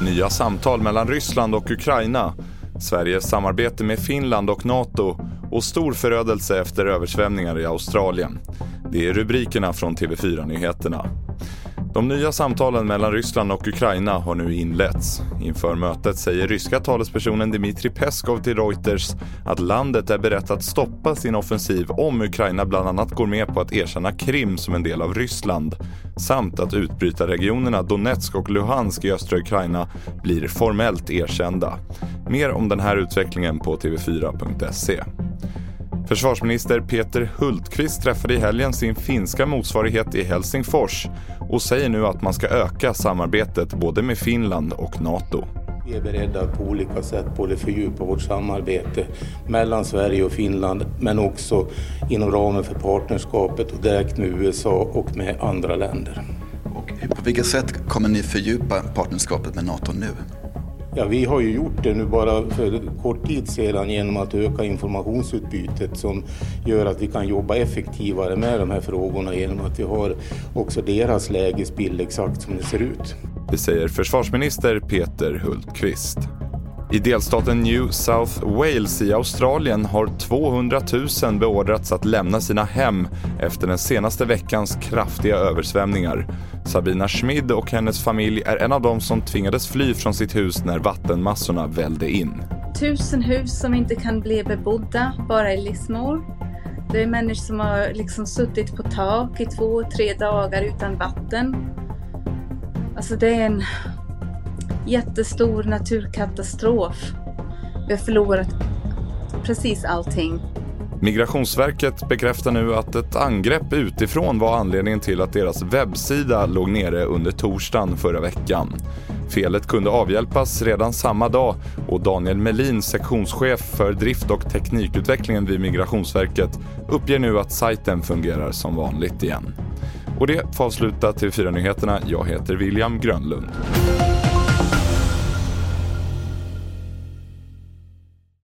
Nya samtal mellan Ryssland och Ukraina, Sveriges samarbete med Finland och Nato och stor förödelse efter översvämningar i Australien. Det är rubrikerna från TV4 Nyheterna. De nya samtalen mellan Ryssland och Ukraina har nu inletts. Inför mötet säger ryska talespersonen Dmitrij Peskov till Reuters att landet är berett att stoppa sin offensiv om Ukraina bland annat går med på att erkänna Krim som en del av Ryssland samt att utbrytarregionerna Donetsk och Luhansk i östra Ukraina blir formellt erkända. Mer om den här utvecklingen på tv4.se. Försvarsminister Peter Hultqvist träffade i helgen sin finska motsvarighet i Helsingfors och säger nu att man ska öka samarbetet både med Finland och Nato. Vi är beredda att på olika sätt både fördjupa vårt samarbete mellan Sverige och Finland men också inom ramen för partnerskapet och direkt med USA och med andra länder. Och på vilket sätt kommer ni fördjupa partnerskapet med Nato nu? Ja, vi har ju gjort det nu bara för kort tid sedan genom att öka informationsutbytet som gör att vi kan jobba effektivare med de här frågorna genom att vi har också deras lägesbild exakt som det ser ut. Det säger försvarsminister Peter Hultqvist. I delstaten New South Wales i Australien har 200 000 beordrats att lämna sina hem efter den senaste veckans kraftiga översvämningar. Sabina Schmid och hennes familj är en av dem som tvingades fly från sitt hus när vattenmassorna vällde in. Tusen hus som inte kan bli bebodda, bara i Lismore. Det är människor som har liksom suttit på tak i två, tre dagar utan vatten. Alltså det är en jättestor naturkatastrof. Vi har förlorat precis allting. Migrationsverket bekräftar nu att ett angrepp utifrån var anledningen till att deras webbsida låg nere under torsdagen förra veckan. Felet kunde avhjälpas redan samma dag och Daniel Melin, sektionschef för drift och teknikutvecklingen vid Migrationsverket, uppger nu att sajten fungerar som vanligt igen. Och det får avsluta TV4 Nyheterna. Jag heter William Grönlund.